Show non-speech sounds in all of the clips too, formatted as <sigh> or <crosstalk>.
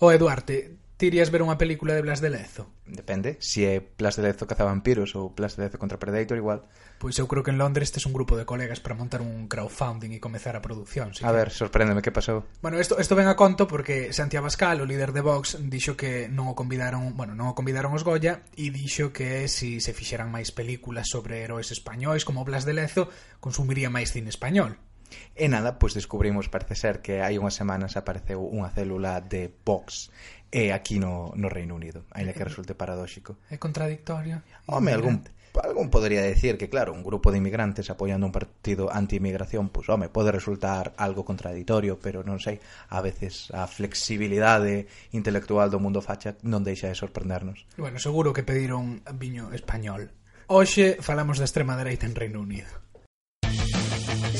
O Eduarte, ti irías ver unha película de Blas de Lezo? Depende, se si é Blas de Lezo cazavampiros ou Blas de Lezo contra Predator igual. Pois eu creo que en Londres tes un grupo de colegas para montar un crowdfunding e comezar a produción. Si a que... ver, sorpréndeme, que pasou? Bueno, isto, isto ven a conto porque Santiago Abascal, o líder de Vox, dixo que non o convidaron, bueno, non o convidaron os Goya e dixo que se si se fixeran máis películas sobre heróis españois como Blas de Lezo, consumiría máis cine español. E nada, pois descubrimos, parece ser, que hai unhas semanas apareceu unha célula de Vox eh, aquí no, no Reino Unido, aínda que resulte paradóxico. É contradictorio. Home, algún, algún podría decir que, claro, un grupo de inmigrantes apoiando un partido anti-inmigración, pois, home, pode resultar algo contradictorio, pero non sei, a veces a flexibilidade intelectual do mundo facha non deixa de sorprendernos. Bueno, seguro que pediron viño español. Hoxe falamos da extrema dereita en Reino Unido.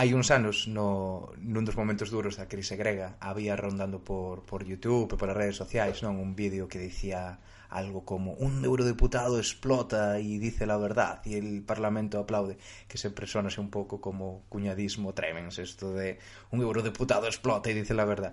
hai uns anos no, nun dos momentos duros da crise grega había rondando por, por Youtube e polas redes sociais non un vídeo que dicía algo como un eurodeputado explota e dice la verdad e el Parlamento aplaude que sempre sonase un pouco como cuñadismo tremens isto de un eurodeputado explota e dice la verdad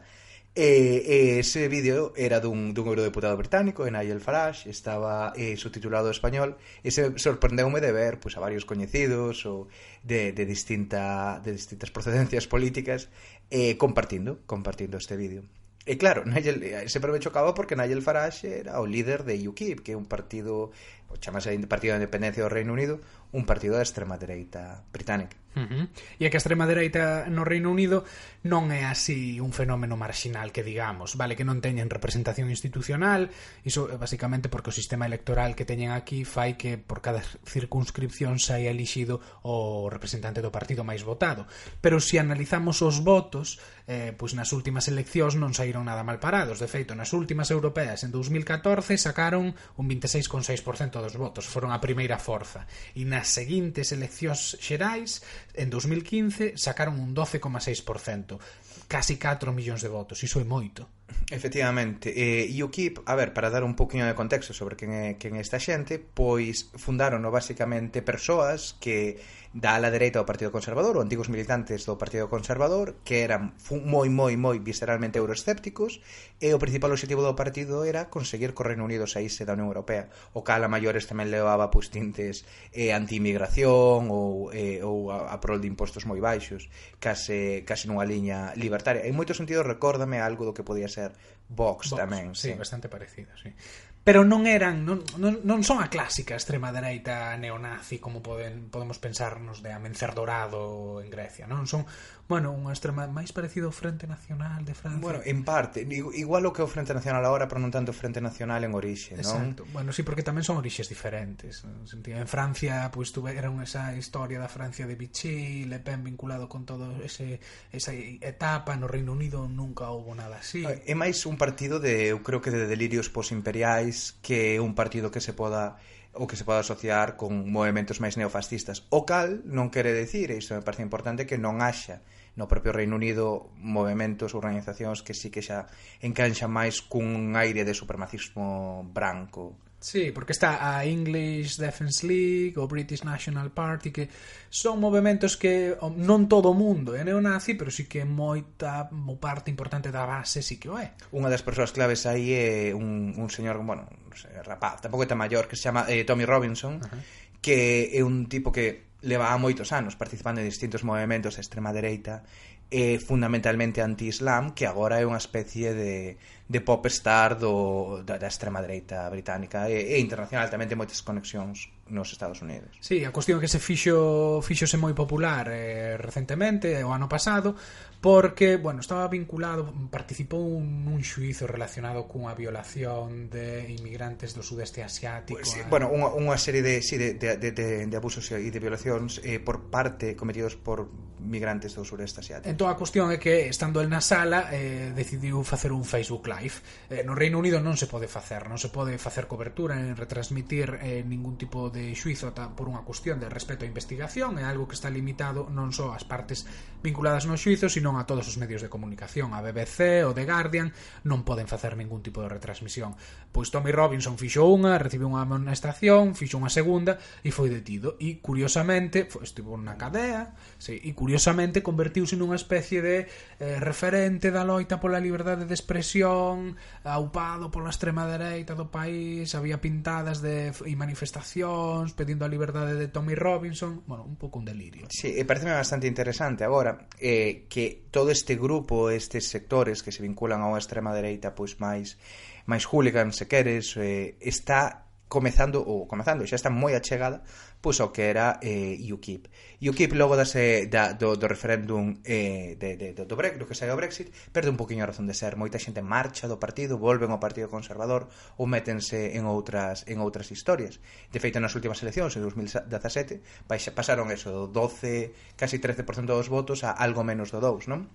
E, e ese vídeo era dun, dun eurodeputado británico, en Nigel Farage, estaba eh, subtitulado español, e se sorprendeume de ver pues, a varios coñecidos ou de, de, distinta, de distintas procedencias <laughs> políticas eh, compartindo, compartindo este vídeo. E claro, Nigel, eh, sempre me chocaba porque Nigel Farage era o líder de UKIP, que é un partido Pois o chamase Partido de Independencia do Reino Unido, un partido da extrema dereita británica. Uh -huh. E a que a extrema dereita no Reino Unido non é así un fenómeno marxinal que digamos, vale que non teñen representación institucional, iso basicamente porque o sistema electoral que teñen aquí fai que por cada circunscripción saia elixido o representante do partido máis votado. Pero se analizamos os votos, eh, pois nas últimas eleccións non saíron nada mal parados. De feito, nas últimas europeas en 2014 sacaron un 26,6% dos votos, foron a primeira forza, e nas seguintes eleccións xerais, en 2015, sacaron un 12,6%, casi 4 millóns de votos, iso é moito. Efectivamente, eh, e o KIP, a ver, para dar un poquinho de contexto sobre quen é, quen é esta xente, pois fundarono basicamente persoas que da ala dereita do Partido Conservador, ou antigos militantes do Partido Conservador, que eran moi, moi, moi visceralmente euroescépticos, e o principal objetivo do partido era conseguir que o Reino Unido saíse da Unión Europea, o cal a maiores tamén levaba pois, tintes eh, anti-inmigración ou, eh, ou a, a prol de impostos moi baixos, case, case nunha liña libertaria. En moitos sentidos recórdame algo do que podía ser Vox, Vox tamén. Sí, sí, bastante parecido, sí pero non eran non, non, non son a clásica extrema dereita neonazi como poden, podemos pensarnos de Amencer Dorado en Grecia, non? Son Bueno, un extrema máis parecido ao Frente Nacional de Francia. Bueno, en parte, igual o que o Frente Nacional agora, pero non tanto o Frente Nacional en orixe, non? Exacto. Bueno, sí, porque tamén son orixes diferentes. No sentido, en Francia, pois pues, tuve era esa historia da Francia de Vichy, Le Pen vinculado con todo ese esa etapa no Reino Unido nunca houbo nada así. É máis un partido de, eu creo que de delirios posimperiais que un partido que se poda o que se poda asociar con movimentos máis neofascistas. O cal non quere decir, e isto me parece importante, que non haxa no propio Reino Unido movimentos, organizacións que sí que xa encanxan máis cun aire de supremacismo branco. Sí, porque está a English Defence League, o British National Party, que son movimentos que non todo o mundo é neonazi, pero sí que moita mo parte importante da base sí que o é. Unha das persoas claves aí é un, un señor, bueno, non sei, rapaz, tampouco é tan maior, que se chama eh, Tommy Robinson, uh -huh. que é un tipo que levaba moitos anos participando en distintos movimentos de extrema dereita e fundamentalmente anti-islam que agora é unha especie de, de pop star do, da, da extrema dereita británica e, e internacional tamén ten moitas conexións nos Estados Unidos. Sí, a cuestión que se fixo fixose moi popular eh, recentemente, o ano pasado, porque, bueno, estaba vinculado, participou nun xuizo relacionado cunha violación de inmigrantes do sudeste asiático. Pues, sí, a... Bueno, unha, unha serie de, sí, de, de, de, de abusos e de violacións eh, por parte cometidos por migrantes do sureste asiático. Entón a cuestión é que estando el na sala eh, decidiu facer un Facebook Live. Eh, no Reino Unido non se pode facer, non se pode facer cobertura en retransmitir eh, ningún tipo de xuizo ta, por unha cuestión de respeto á investigación, é algo que está limitado non só ás partes vinculadas no xuizo, sino non a todos os medios de comunicación, a BBC, o The Guardian, non poden facer ningún tipo de retransmisión. Pois Tommy Robinson fixo unha, recibiu unha amonestación, fixo unha segunda e foi detido. E curiosamente, foi, estivo na cadea, sí, e curiosamente convertiuse nunha especie de eh, referente da loita pola liberdade de expresión, aupado pola extrema dereita do país, había pintadas de e manifestacións pedindo a liberdade de Tommy Robinson, bueno, un pouco un delirio. Sí, pareceme bastante interesante agora eh, que todo este grupo, estes sectores que se vinculan á extrema dereita, pois máis máis hooligan, se queres, eh, está comezando ou comezando, xa está moi achegada pois ao que era eh, UKIP. E o que logo dase da, do, do referéndum eh, de, de, do, do, Brexit, do que sai o Brexit perde un poquinho a razón de ser. Moita xente marcha do partido, volven ao Partido Conservador ou métense en outras, en outras historias. De feito, nas últimas eleccións, en 2017, pasaron eso, do 12, casi 13% dos votos a algo menos do 2, non?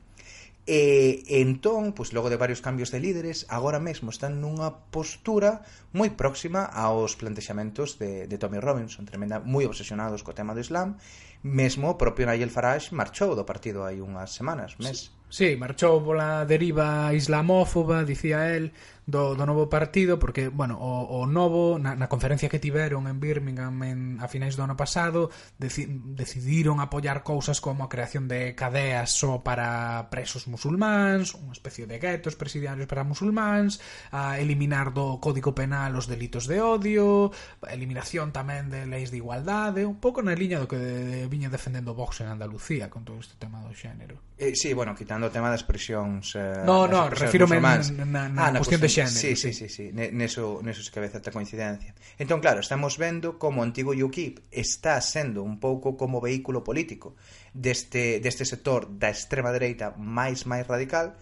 E entón, pois logo de varios cambios de líderes, agora mesmo están nunha postura moi próxima aos plantexamentos de, de Tommy Robinson, tremenda, moi obsesionados co tema do Islam, mesmo o propio Nigel Farage marchou do partido hai unhas semanas, mes. Sí, sí marchou pola deriva islamófoba, dicía el, do, do novo partido porque, bueno, o, o novo na, na conferencia que tiveron en Birmingham en, a finais do ano pasado deci, decidiron apoiar cousas como a creación de cadeas só para presos musulmáns, unha especie de guetos presidiarios para musulmáns, a eliminar do Código Penal os delitos de odio, a eliminación tamén de leis de igualdade, un pouco na liña do que de, de, viña defendendo Vox en Andalucía con todo este tema do xénero. Eh, sí, bueno, quitando o tema das presións... Eh, no, no, refírome na, na, na, ah, na cuestión de xénero. Sí, sí, sí, sí. Neso, neso se cabeza a coincidencia. Entón, claro, estamos vendo como o antigo UKIP está sendo un pouco como vehículo político deste, deste sector da extrema dereita máis máis radical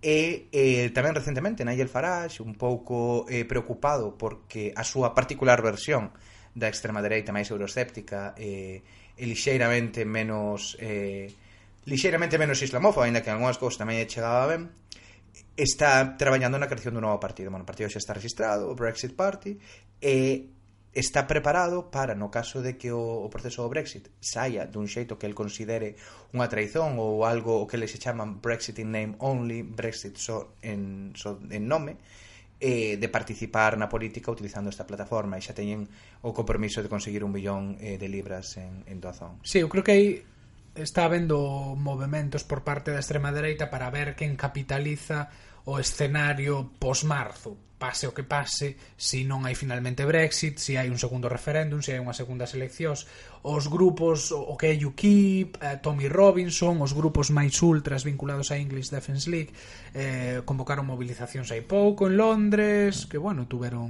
e eh, tamén recentemente Nigel Farage un pouco eh, preocupado porque a súa particular versión da extrema dereita máis euroscéptica eh, e lixeiramente menos eh, lixeiramente menos islamófoba, aínda que algunhas cousas tamén lle chegaba ben, está traballando na creación dun novo partido. Bueno, o partido xa está registrado, o Brexit Party, e está preparado para, no caso de que o, o proceso do Brexit saia dun xeito que el considere unha traición ou algo o que se chaman Brexit in name only, Brexit só so en, so en nome, eh, de participar na política utilizando esta plataforma e xa teñen o compromiso de conseguir un billón eh, de libras en, en doazón. Sí, eu creo que aí está habendo movimentos por parte da extrema dereita para ver quen capitaliza o escenario posmarzo pase o que pase, se non hai finalmente Brexit, se hai un segundo referéndum, se hai unhas segundas eleccións os grupos o que é UKIP, eh, Tommy Robinson, os grupos máis ultras vinculados á English Defence League, eh, convocaron mobilizacións hai pouco en Londres, que bueno, tuveron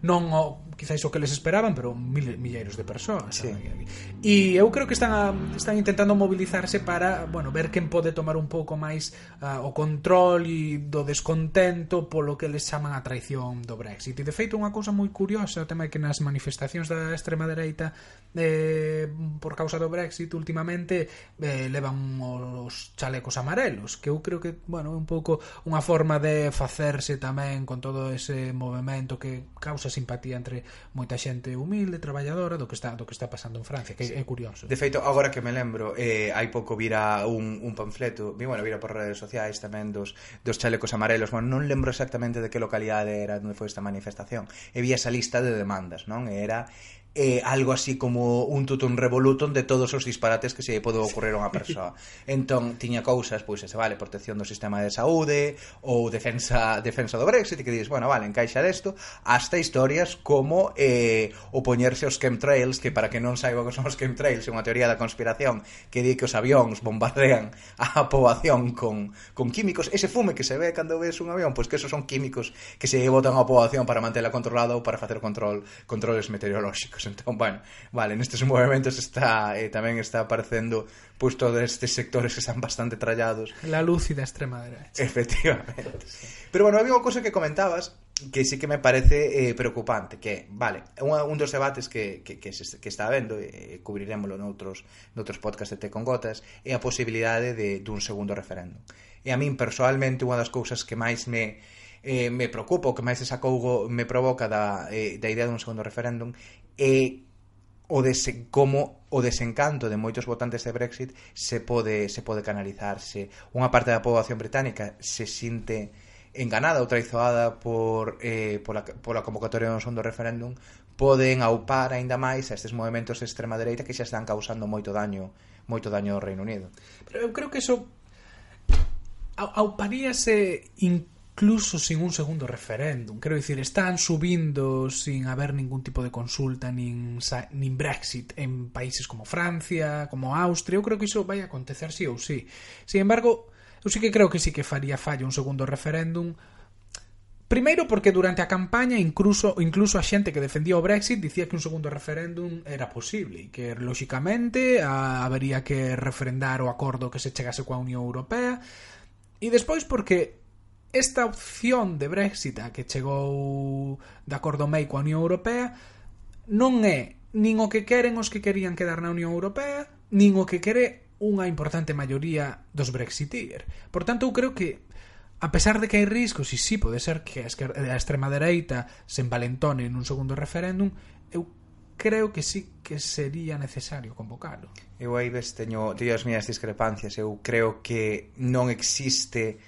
non o, quizáis o que les esperaban, pero mil, milleiros de persoas. Sí. E eu creo que están a, están intentando mobilizarse para, bueno, ver quen pode tomar un pouco máis uh, o control e do descontento polo que les chaman a traición do Brexit. E de feito unha cousa moi curiosa, o tema é que nas manifestacións da extrema dereita eh, eh, por causa do Brexit últimamente eh, levan os chalecos amarelos que eu creo que, bueno, é un pouco unha forma de facerse tamén con todo ese movimento que causa simpatía entre moita xente humilde, traballadora do que está do que está pasando en Francia, que sí. é curioso. De feito, agora que me lembro, eh, hai pouco vira un, un panfleto, vi, bueno, vira por redes sociais tamén dos, dos chalecos amarelos, bueno, non lembro exactamente de que localidade era onde foi esta manifestación, e vi esa lista de demandas, non? E era eh, algo así como un tutum revolutum de todos os disparates que se pode ocurrir a unha persoa. <laughs> Entón, tiña cousas, pois, ese, vale, protección do sistema de saúde ou defensa defensa do Brexit, e que dices, bueno, vale, encaixa desto, hasta historias como eh, opoñerse aos chemtrails, que para que non saiba que son os chemtrails, é unha teoría da conspiración que di que os avións bombardean a poboación con, con químicos, ese fume que se ve cando ves un avión, pois que esos son químicos que se botan á poboación para mantela controlada ou para facer control controles meteorolóxicos. Xbox. Entón, bueno, vale, nestes movimentos está eh, tamén está aparecendo pois todos estes sectores que están bastante trallados. La lúcida extrema derecha. Efectivamente. Pero bueno, había unha cousa que comentabas que sí que me parece eh, preocupante que, vale, un, un dos debates que, que, que, se, que está habendo e eh, cubriremoslo noutros, noutros podcast de Té con Gotas é a posibilidade de, dun segundo referendo e a min persoalmente unha das cousas que máis me eh, me preocupa o que máis desacougo me provoca da, eh, da idea dun segundo referéndum eh, o dese, como o desencanto de moitos votantes de Brexit se pode se pode canalizarse. Unha parte da poboación británica se sinte enganada ou traizoada por eh, pola, pola convocatoria do segundo referéndum poden aupar aínda máis a estes movimentos de extrema dereita que xa están causando moito daño moito daño ao Reino Unido. Pero eu creo que eso auparíase incluso sin un segundo referéndum. Quero dicir, están subindo sin haber ningún tipo de consulta nin, nin Brexit en países como Francia, como Austria. Eu creo que iso vai acontecer sí ou sí. Sin embargo, eu sí que creo que sí que faría fallo un segundo referéndum Primeiro porque durante a campaña incluso incluso a xente que defendía o Brexit dicía que un segundo referéndum era posible e que lóxicamente a, habería que refrendar o acordo que se chegase coa Unión Europea e despois porque esta opción de Brexit a que chegou de acordo MEI coa Unión Europea non é nin o que queren os que querían quedar na Unión Europea, nin o que quere unha importante maioría dos Brexiteer. Por tanto, eu creo que A pesar de que hai riscos, e sí, pode ser que a extrema dereita se envalentone nun segundo referéndum, eu creo que sí que sería necesario convocalo. Eu aí ves teño, teño as minhas discrepancias. Eu creo que non existe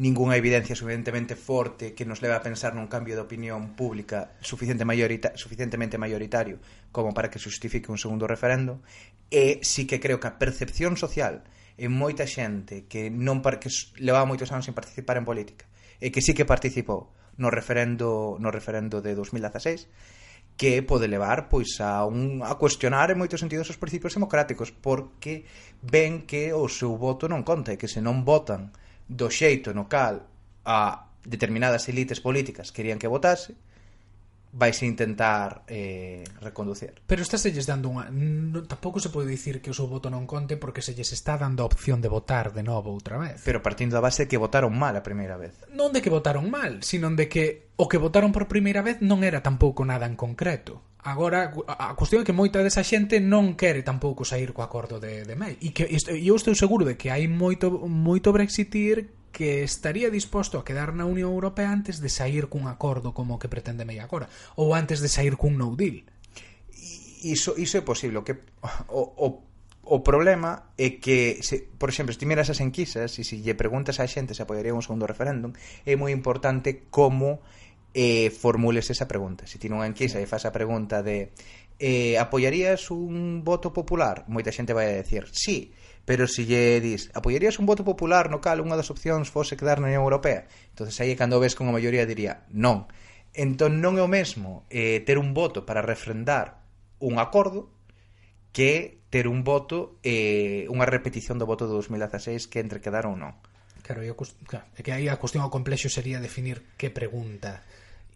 ningunha evidencia suficientemente forte que nos leve a pensar nun cambio de opinión pública suficiente maiorita, suficientemente maioritario como para que justifique un segundo referendo. E sí que creo que a percepción social en moita xente que non par, que levaba moitos anos sen participar en política e que sí que participou no referendo no referendo de 2016 que pode levar pois a un a cuestionar en moitos sentidos os principios democráticos porque ven que o seu voto non conta e que se non votan do xeito no cal a determinadas elites políticas querían que votase, vais intentar eh, reconducir. Pero estás selles dando unha... No, tampouco se pode dicir que o seu voto non conte porque se lles está dando a opción de votar de novo outra vez. Pero partindo da base que votaron mal a primeira vez. Non de que votaron mal, sino de que o que votaron por primeira vez non era tampouco nada en concreto. Agora, a cuestión é que moita desa xente non quere tampouco sair co acordo de, de May. E que isto, eu estou seguro de que hai moito, moito brexitir que estaría disposto a quedar na Unión Europea antes de sair cun acordo como o que pretende May agora, ou antes de sair cun no deal. Iso, iso é posible, que o, o o problema é que, se, por exemplo, se ti miras as enquisas e se lle preguntas á xente se apoiaría un segundo referéndum, é moi importante como eh, formules esa pregunta. Se ti nunha enquisa sí. e faz a pregunta de eh, apoiarías un voto popular? Moita xente vai a decir sí, Pero se lle dis, apoiarías un voto popular no cal unha das opcións fose quedar na Unión Europea? entonces aí é cando ves como a maioría diría non. Entón non é o mesmo eh, ter un voto para refrendar un acordo que ter un voto eh, unha repetición do voto de 2016 que entre quedar ou non. Claro, eu, claro, é que aí a cuestión ao complexo sería definir que pregunta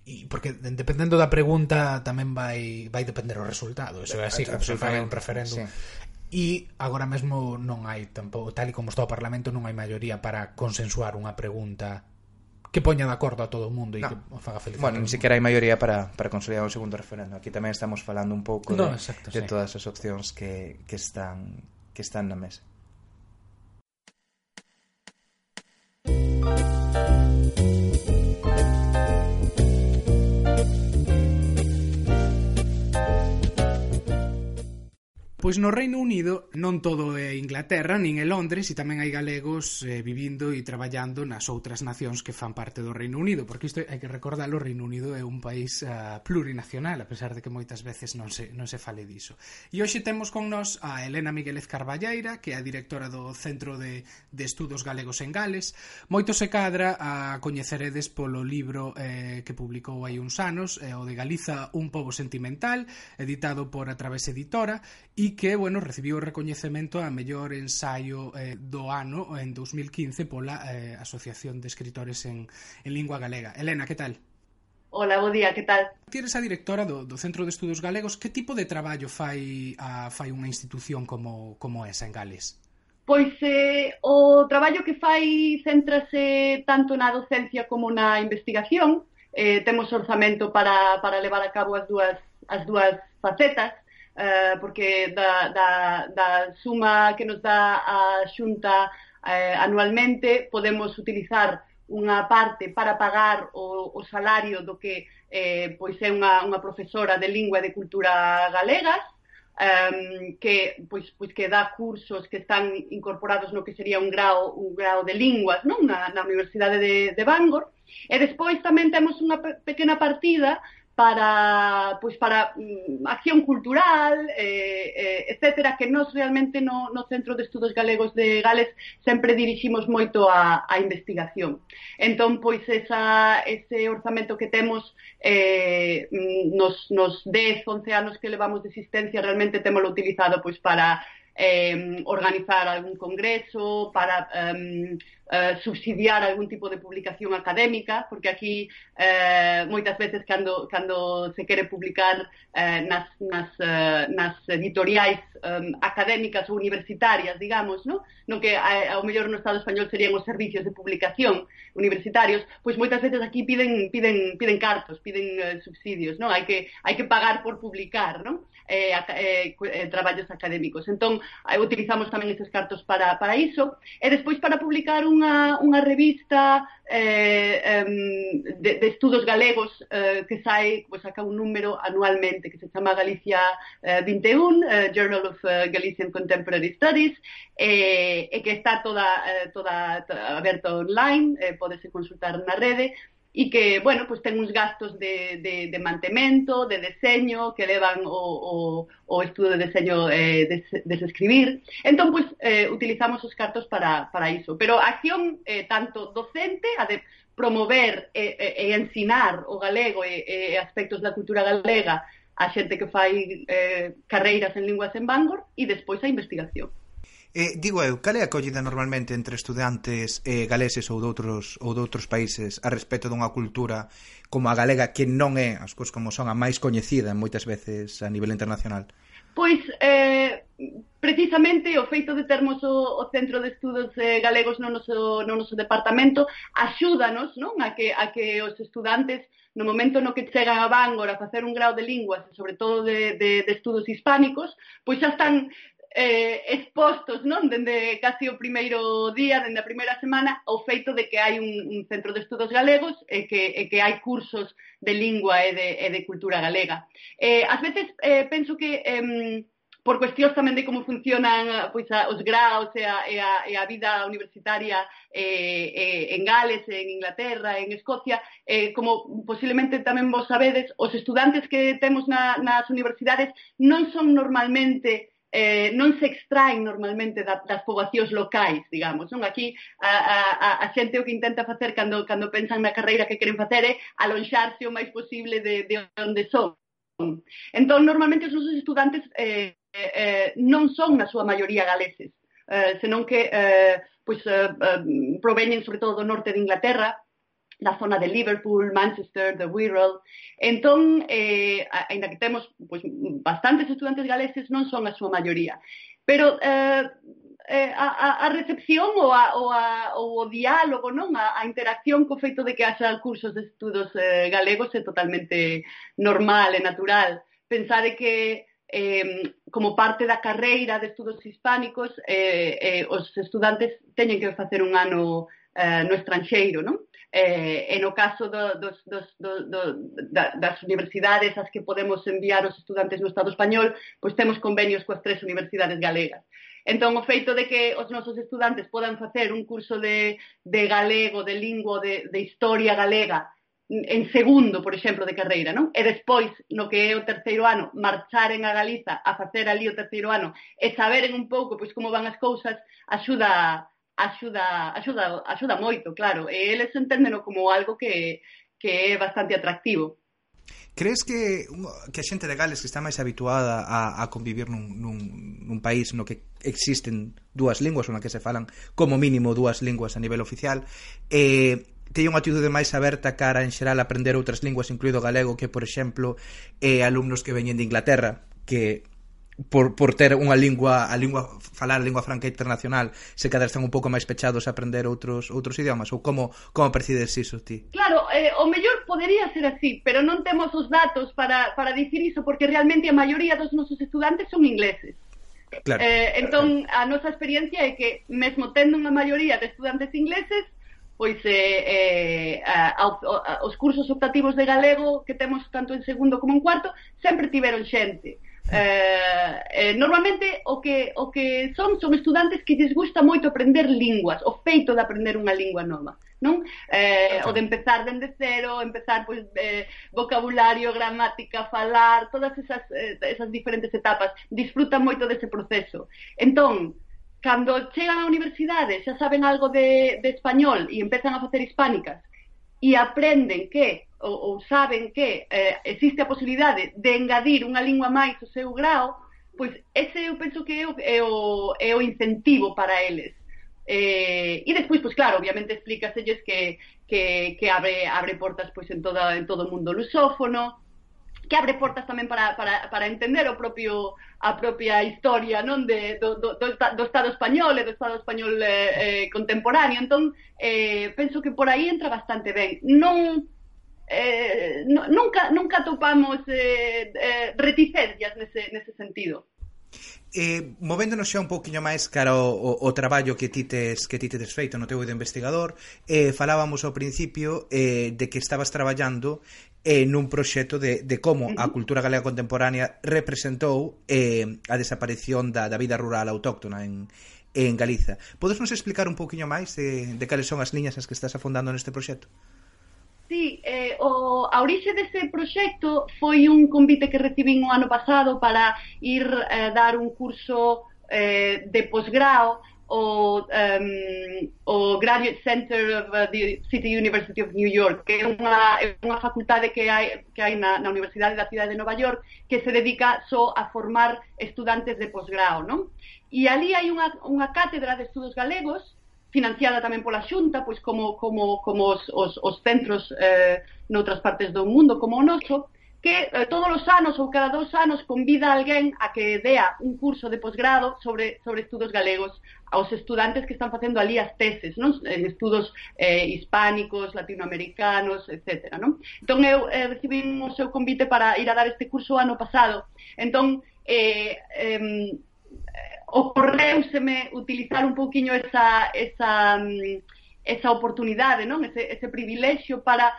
e porque dependendo da pregunta tamén vai vai depender o resultado, eso é así, se fai un referéndum. Sí e agora mesmo non hai tampouco, tal e como está o Parlamento, non hai maioría para consensuar unha pregunta que poña de acordo a todo o mundo e no. que o faga feliz. Bueno, ni sequera hai maioría para, para consolidar un segundo referendo. Aquí tamén estamos falando un pouco no, de, exacto, de sí. todas as opcións que, que, están, que están na mesa. Pois no Reino Unido non todo é Inglaterra, nin é Londres, e tamén hai galegos eh, vivindo e traballando nas outras nacións que fan parte do Reino Unido, porque isto hai que recordalo, o Reino Unido é un país uh, plurinacional, a pesar de que moitas veces non se, non se fale diso. E hoxe temos con nós a Elena Miguelez Carballeira, que é a directora do Centro de, de Estudos Galegos en Gales. Moito se cadra a coñeceredes polo libro eh, que publicou hai uns anos, eh, o de Galiza, un pobo sentimental, editado por Através Editora, e que, bueno, recibiu o recoñecemento a mellor ensaio eh, do ano en 2015 pola eh, Asociación de Escritores en, en Lingua Galega. Elena, que tal? Ola, bo día, que tal? Tienes a directora do, do Centro de Estudos Galegos. Que tipo de traballo fai, a, fai unha institución como, como esa en Gales? Pois eh, o traballo que fai centrase tanto na docencia como na investigación. Eh, temos orzamento para, para levar a cabo as dúas, as dúas facetas eh, porque da, da, da suma que nos dá a xunta eh, anualmente podemos utilizar unha parte para pagar o, o salario do que eh, pois é unha, unha profesora de lingua e de cultura galegas um, que pois, pois que dá cursos que están incorporados no que sería un grau un grau de linguas non? Na, na Universidade de, de Bangor. E despois tamén temos unha pe pequena partida para, pues para mm, acción cultural, eh, eh, etcétera, que nos realmente no, no Centro de Estudos Galegos de Gales sempre diriximos moito a, a investigación. Entón, pois, esa, ese orzamento que temos eh, mm, nos, nos 10, 11 anos que levamos de existencia, realmente temos utilizado pois, para eh, organizar algún congreso, para eh, eh, subsidiar algún tipo de publicación académica, porque aquí eh, moitas veces cando, cando se quere publicar eh, nas, nas, eh, nas editoriais académicas ou universitarias, digamos, no, no que eh, ao mellor no Estado español serían os servicios de publicación universitarios, pois moitas veces aquí piden piden piden cartos, piden eh, subsidios, non? Hai que hai que pagar por publicar, non? eh, eh, eh, traballos académicos. Entón, eh, utilizamos tamén estes cartos para, para iso. E despois para publicar unha, unha revista eh, eh, de, de estudos galegos eh, que sai, pues, pois, saca un número anualmente que se chama Galicia eh, 21, eh, Journal of eh, Galician Contemporary Studies, eh, e que está toda, eh, toda, toda aberta online, eh, podese consultar na rede, e que, bueno, pues ten uns gastos de, de, de mantemento, de deseño, que levan o, o, o estudo de deseño eh, des, desescribir. Entón, pues, eh, utilizamos os cartos para, para iso. Pero a acción eh, tanto docente, a de promover e, e, e ensinar o galego e, e aspectos da cultura galega a xente que fai eh, carreiras en linguas en Bangor e despois a investigación. Eh, digo eu, cal é a acollida normalmente entre estudantes eh, galeses ou doutros, ou doutros países a respecto dunha cultura como a galega que non é, as cousas como son, a máis coñecida moitas veces a nivel internacional? Pois, eh, precisamente o feito de termos o, o Centro de Estudos eh, Galegos no noso, no noso departamento axúdanos non? A, que, a que os estudantes no momento no que chegan a Bangor a facer un grau de linguas, sobre todo de, de, de estudos hispánicos, pois xa están eh, expostos non dende casi o primeiro día, dende a primeira semana, ao feito de que hai un, un centro de estudos galegos e que, e que hai cursos de lingua e de, e de cultura galega. Eh, ás veces eh, penso que eh, por cuestións tamén de como funcionan pois, a, os graus e a, e a, e a vida universitaria eh, eh, en Gales, en Inglaterra, en Escocia, eh, como posiblemente tamén vos sabedes, os estudantes que temos na, nas universidades non son normalmente eh, non se extraen normalmente da, das poboacións locais, digamos. Non? Aquí a, a, a xente o que intenta facer cando, cando pensan na carreira que queren facer é alonxarse o máis posible de, de onde son. Entón, normalmente os nosos estudantes eh, eh, non son na súa maioría galeses, eh, senón que eh, pois, eh, eh proveñen sobre todo do norte de Inglaterra, da zona de Liverpool, Manchester, de Wirral. Entón, eh, ainda que temos pois, bastantes estudantes galeses, non son a súa maioría. Pero eh, eh, a, a recepción ou, a, ou, a, ou o diálogo, non a, a interacción co feito de que haxa cursos de estudos eh, galegos é totalmente normal e natural. Pensade que eh, como parte da carreira de estudos hispánicos eh, eh, os estudantes teñen que facer un ano eh, no estranxeiro, non? eh, e no caso do, dos, dos, do, do, da, das universidades as que podemos enviar os estudantes no Estado español, pois temos convenios coas tres universidades galegas. Entón, o feito de que os nosos estudantes podan facer un curso de, de galego, de lingua, de, de historia galega, en segundo, por exemplo, de carreira, non? E despois, no que é o terceiro ano, marcharen a Galiza a facer ali o terceiro ano e saberen un pouco pois como van as cousas, axuda axuda, axuda, axuda moito, claro, e eles enténdeno como algo que, que é bastante atractivo. Crees que, que a xente de Gales que está máis habituada a, a convivir nun, nun, nun país no que existen dúas linguas ou na que se falan como mínimo dúas linguas a nivel oficial eh, teña unha atitude máis aberta cara en xeral a aprender outras linguas incluído galego que, por exemplo, eh, alumnos que veñen de Inglaterra que por, por ter unha lingua a lingua falar a lingua franca internacional se cada están un pouco máis pechados a aprender outros outros idiomas ou como como percides iso ti? Claro, eh, o mellor podería ser así, pero non temos os datos para para dicir iso porque realmente a maioría dos nosos estudantes son ingleses. Claro. Eh, entón a nosa experiencia é que mesmo tendo unha maioría de estudantes ingleses pois eh, eh, a, a, a, os cursos optativos de galego que temos tanto en segundo como en cuarto sempre tiveron xente. Eh, eh, normalmente o que, o que son son estudantes que lles gusta moito aprender linguas, o feito de aprender unha lingua nova, non? Eh, o de empezar dende cero, empezar pois eh, vocabulario, gramática, falar, todas esas eh, esas diferentes etapas, disfrutan moito dese proceso. Entón, cando chegan á universidade, xa saben algo de, de español e empezan a facer hispánicas e aprenden que ou, ou saben que eh, existe a posibilidade de engadir unha lingua máis o seu grao, pois ese eu penso que é o, é o, é o incentivo para eles. Eh, e despois, pois claro, obviamente explícaselles que, que, que abre, abre portas pois, en, toda, en todo o mundo lusófono, que abre portas tamén para, para, para entender o propio a propia historia non de, do, do, do, do Estado español e do Estado español eh, eh, contemporáneo. Entón, eh, penso que por aí entra bastante ben. Non eh, no, nunca nunca topamos eh, eh, reticencias nese, nese sentido. Eh, movéndonos xa un pouquiño máis cara ao, o, o traballo que ti tes que ti tes feito no teu de investigador, eh, falábamos ao principio eh, de que estabas traballando eh, nun proxecto de, de como a cultura galega contemporánea representou eh, a desaparición da, da vida rural autóctona en, en Galiza. Podes nos explicar un pouquiño máis de, de cales son as liñas as que estás afondando neste proxecto? Sí, eh, o, a orixe dese proxecto foi un convite que recibín o ano pasado para ir eh, dar un curso eh, de posgrao o, um, o Graduate Center of the City University of New York, que é unha, é unha facultade que hai, que hai na, na Universidade da Cidade de Nova York que se dedica só a formar estudantes de posgrao, non? E ali hai unha, unha cátedra de estudos galegos financiada tamén pola Xunta, pois como, como, como os, os, os centros eh, noutras partes do mundo, como o noso, que eh, todos os anos ou cada dous anos convida a alguén a que dea un curso de posgrado sobre, sobre estudos galegos aos estudantes que están facendo ali as teses, non? en estudos eh, hispánicos, latinoamericanos, etc. Non? Entón, eu eh, recibí o seu convite para ir a dar este curso ano pasado. Entón, eh, eh, ocorreuseme utilizar un pouquiño esa, esa, mm, esa oportunidade, non? Ese, ese privilexio para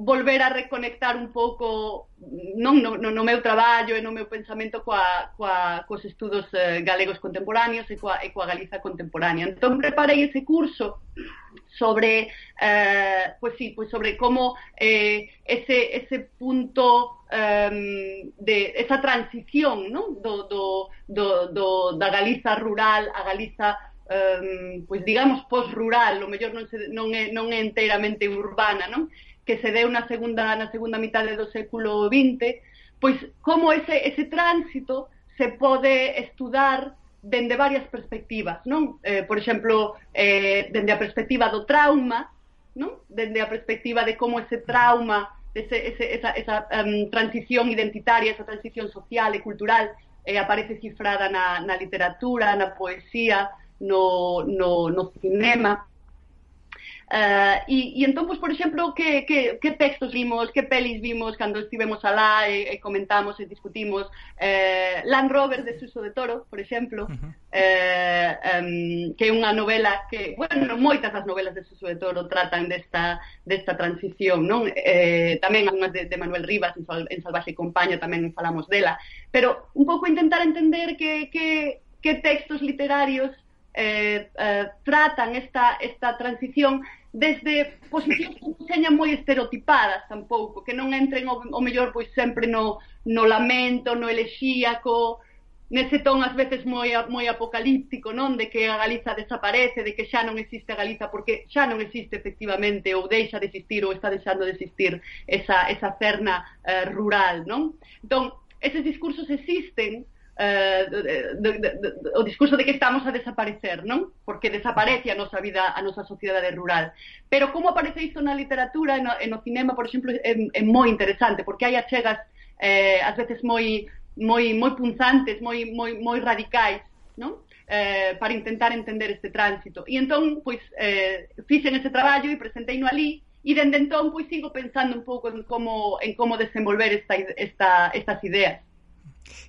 volver a reconectar un pouco non no, no, no meu traballo e no meu pensamento coa, coa, cos estudos eh, galegos contemporáneos e coa, e coa Galiza contemporánea. Entón preparei ese curso sobre eh, pues sí, pues sobre como eh, ese, ese punto eh, de esa transición ¿no? do, do, do, do, da Galiza rural a Galiza um, eh, pois digamos post-rural, o mellor non, se, non, é, non é enteramente urbana, non? que se deu na segunda, na segunda mitade do século XX, pois como ese, ese tránsito se pode estudar dende varias perspectivas, non? Eh, por exemplo, eh, dende a perspectiva do trauma, non? Dende a perspectiva de como ese trauma, ese, ese, esa, esa um, transición identitaria, esa transición social e cultural eh, aparece cifrada na, na literatura, na poesía, no, no, no cinema. Eh, uh, e, e entón, pois, por exemplo, que, que, que textos vimos, que pelis vimos cando estivemos alá e, e eh, comentamos e discutimos eh, Land Rover de Suso de Toro, por exemplo, uh -huh. eh, um, que é unha novela que, bueno, moitas das novelas de Suso de Toro tratan desta, desta transición, non? Eh, tamén algunhas de, de Manuel Rivas en, Sal, en Salvaje Compaña tamén falamos dela, pero un pouco intentar entender que, que, que textos literarios eh, eh, tratan esta, esta transición desde posicións que non señan moi estereotipadas tampouco, que non entren o, o mellor pois sempre no, no lamento, no elexíaco, nese ton ás veces moi moi apocalíptico, non, de que a Galiza desaparece, de que xa non existe a Galiza porque xa non existe efectivamente ou deixa de existir ou está deixando de existir esa esa cerna eh, rural, non? Entón, eses discursos existen, Eh, de, de, de, de, o discurso de que estamos a desaparecer, non? Porque desaparece a nosa vida, a nosa sociedade rural. Pero como aparece isto na literatura e no, e no cinema, por exemplo, é, é moi interesante, porque hai achegas eh, ás veces moi moi moi punzantes, moi moi moi radicais, non? Eh, para intentar entender este tránsito. E entón, pois, eh, fixen ese traballo e presentei no ali, e dende entón, pois, sigo pensando un pouco en como, en como desenvolver esta, esta, estas ideas.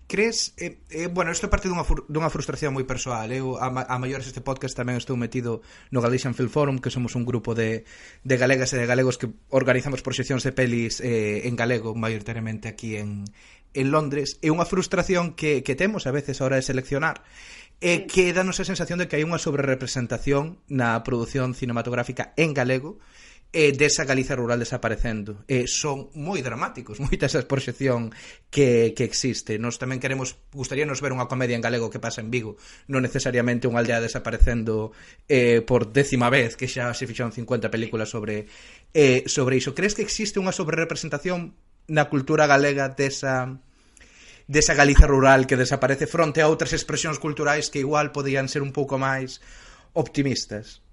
Crees, eh, eh, bueno, isto parte dunha, dunha frustración moi persoal. Eu, a, a maiores este podcast tamén estou metido no Galician Film Forum Que somos un grupo de, de galegas e de galegos que organizamos proxeccións de pelis eh, en galego Maioritariamente aquí en, en Londres. É unha frustración que, que temos a veces a hora de seleccionar E que danos a sensación de que hai unha sobrerepresentación na produción cinematográfica en galego e desa Galiza rural desaparecendo. E son moi dramáticos <laughs> moitas esa proxección que, que existe. Nos tamén queremos, gustaríanos ver unha comedia en galego que pasa en Vigo, non necesariamente unha aldea desaparecendo eh, por décima vez, que xa se fixaron 50 películas sobre eh, sobre iso. Crees que existe unha sobrerepresentación na cultura galega desa desa Galiza rural que desaparece fronte a outras expresións culturais que igual podían ser un pouco máis optimistas?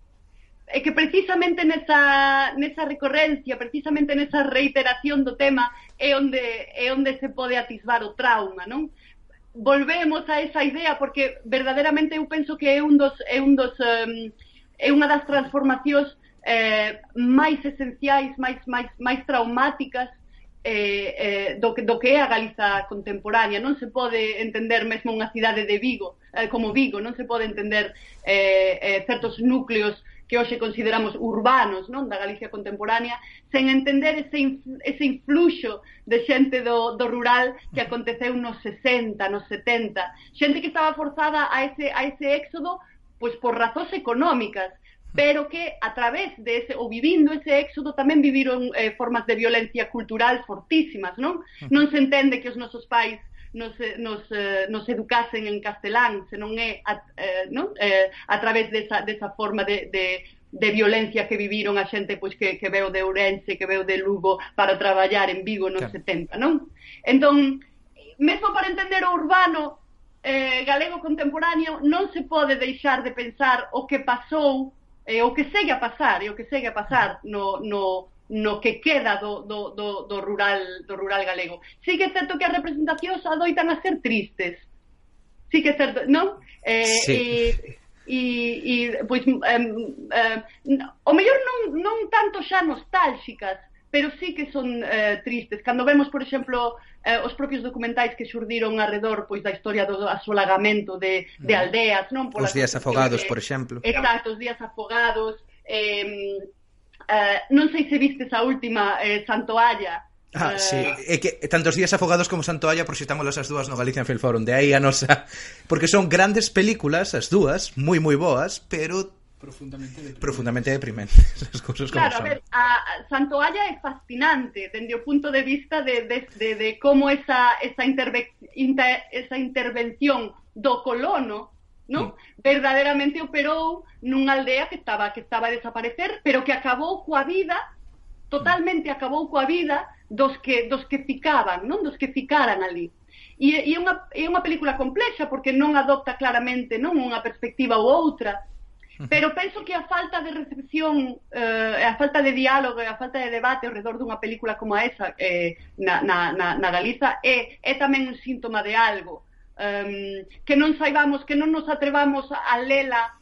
é que precisamente nesa, nesa recorrencia, precisamente nesa reiteración do tema é onde, é onde se pode atisbar o trauma, non? Volvemos a esa idea porque verdadeiramente eu penso que é un dos é un dos um, é unha das transformacións eh, máis esenciais, máis máis máis traumáticas eh, eh, do, que, do que é a Galiza contemporánea. Non se pode entender mesmo unha cidade de Vigo, eh, como Vigo, non se pode entender eh, eh, certos núcleos que hoxe consideramos urbanos, non, da Galicia contemporánea, sen entender ese, ese influxo de xente do, do rural que aconteceu nos 60, nos 70, xente que estaba forzada a ese, a ese éxodo pois por razóns económicas, pero que a través de ese ou vivindo ese éxodo tamén viviron eh, formas de violencia cultural fortísimas, non? Non se entende que os nosos pais nos, eh, nos, eh, nos educasen en castelán, se non é a, eh, non? Eh, a través desa, desa forma de, de, de violencia que viviron a xente pois que, que veu de Ourense, que veu de Lugo para traballar en Vigo nos claro. 70, non? Entón, mesmo para entender o urbano eh, galego contemporáneo non se pode deixar de pensar o que pasou eh, o que segue a pasar e o que segue a pasar no, no, no que queda do, do, do, do, rural, do rural galego. Sí que é certo que as representacións adoitan a ser tristes. Sí que é certo, non? Eh, sí. e, e, e pois, eh, eh, o mellor non, non tanto xa nostálxicas, pero sí que son eh, tristes. Cando vemos, por exemplo, eh, os propios documentais que xurdiron alrededor pois da historia do asolagamento de, de aldeas, non? Pola os días afogados, que, por exemplo. Exacto, os días afogados, eh, eh, non sei se vistes a última eh, Santoalla, Ah, eh... sí, é que tantos días afogados como Santoalla proxetámolas as dúas no Galicia Film Forum, de aí a nosa, porque son grandes películas as dúas, moi moi boas, pero profundamente deprimentes, Profundamente deprimentes <laughs> as cousas como claro, son. A ver, a Santoalla é fascinante dende o punto de vista de, de, de, de como esa, esa, interve, inter, esa intervención do colono non? Verdadeiramente operou nunha aldea que estaba que estaba a desaparecer, pero que acabou coa vida totalmente acabou coa vida dos que dos que ficaban, non? Dos que ficaran ali. E, e é unha é unha película complexa porque non adopta claramente, non, unha perspectiva ou outra. Pero penso que a falta de recepción, eh, a falta de diálogo e a falta de debate ao redor dunha película como esa eh, na, na, na, na Galiza é, é tamén un síntoma de algo um, que non saibamos, que non nos atrevamos a lela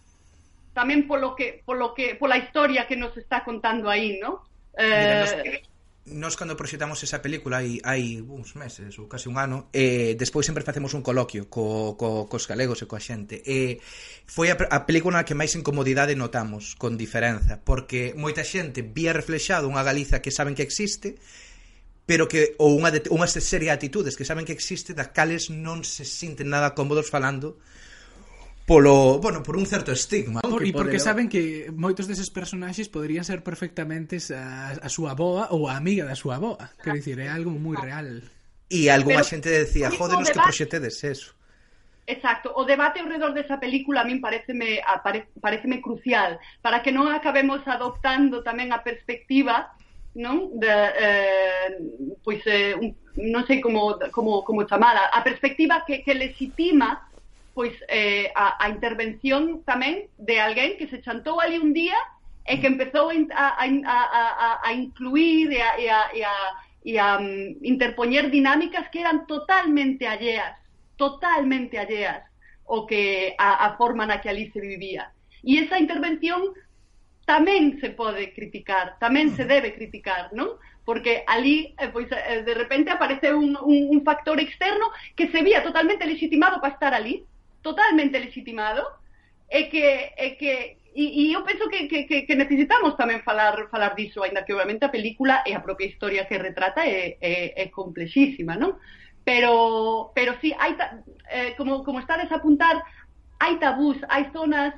tamén polo que, polo que, pola historia que nos está contando aí, no? Eh, Nos cando proxectamos esa película hai, hai uns meses ou case un ano eh, despois sempre facemos un coloquio co, co, cos galegos e coa xente eh, foi a, a película na que máis incomodidade notamos con diferenza porque moita xente vía reflexado unha Galiza que saben que existe pero que ou unha, de, unha serie de atitudes que saben que existe das cales non se sinten nada cómodos falando polo, bueno, por un certo estigma. Por, e porque pode... saben que moitos deses personaxes poderían ser perfectamente a, a súa boa ou a amiga da súa boa. Quero dicir, é algo moi real. E algunha xente decía, jodenos debate... que proxetedes eso. Exacto, o debate ao redor desa película a min pareceme, pare, pareceme crucial para que non acabemos adoptando tamén a perspectiva non? De, eh, pois eh, un, non sei como, como, como chamala, a perspectiva que, que legitima pois eh, a, a intervención tamén de alguén que se chantou ali un día e que empezou a, a, a, a incluir e a, e a, e a, e a um, interpoñer dinámicas que eran totalmente alleas, totalmente alleas o que a, a forma na que ali se vivía. E esa intervención tamén se pode criticar, tamén se debe criticar, non? Porque ali, eh, pois, eh, de repente aparece un, un, un factor externo que se vía totalmente legitimado para estar ali, totalmente legitimado, e que, e que e, e eu penso que, que, que, que necesitamos tamén falar falar diso, aínda que obviamente a película e a propia historia que retrata é, é, é complexísima, non? Pero, pero sí, hai ta, eh, como, como está a desapuntar, hai tabús, hai zonas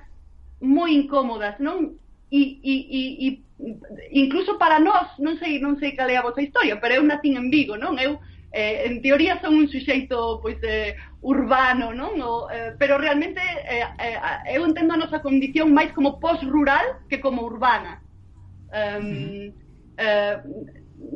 moi incómodas, non? e, e, e, e incluso para nós, non sei, non sei cal é a vosa historia, pero eu nacín en Vigo, non? Eu eh, en teoría son un suxeito pois eh, urbano, non? O, eh, pero realmente eh, eh, eu entendo a nosa condición máis como post-rural que como urbana. Um, eh,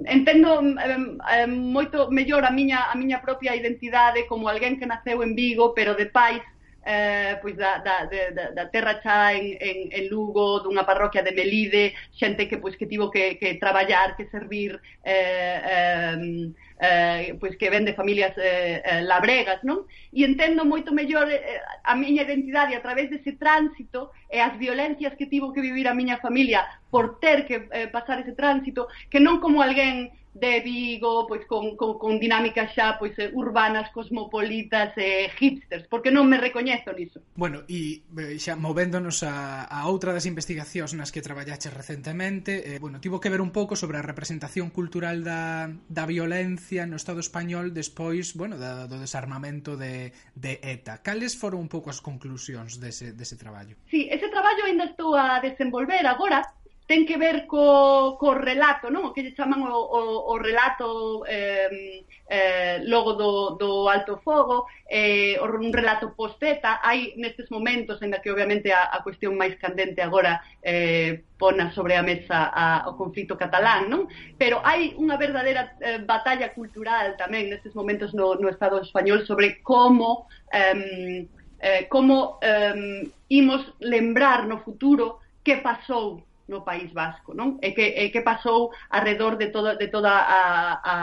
entendo eh, moito mellor a miña a miña propia identidade como alguén que naceu en Vigo, pero de pais eh, pois da, da, da, da terra xa en, en, en Lugo, dunha parroquia de Melide, xente que pois que tivo que, que traballar, que servir, eh, eh, eh, pois que ven de familias eh, eh, labregas, non? E entendo moito mellor eh, a miña identidade a través dese tránsito e as violencias que tivo que vivir a miña familia por ter que eh, pasar ese tránsito, que non como alguén de Vigo, pois con, con, con dinámicas xa pois eh, urbanas, cosmopolitas eh, e eh, hipsters, porque non me recoñezo niso. Bueno, e xa movéndonos a, a outra das investigacións nas que traballaches recentemente, eh, bueno, tivo que ver un pouco sobre a representación cultural da, da violencia no Estado español despois, bueno, da, do desarmamento de, de ETA. Cales foron un pouco as conclusións dese, dese traballo? Sí, ese traballo ainda estou a desenvolver agora, ten que ver co, co relato, non? O que lle chaman o, o, o relato eh, eh, logo do, do alto fogo, eh, un relato posteta, hai nestes momentos, en que obviamente a, a cuestión máis candente agora eh, pona sobre a mesa a, o conflito catalán, non? Pero hai unha verdadeira eh, batalla cultural tamén nestes momentos no, no Estado español sobre como... Eh, eh, como eh, imos lembrar no futuro que pasou no País Vasco, non? E que, e que pasou arredor de, todo, de toda a, a,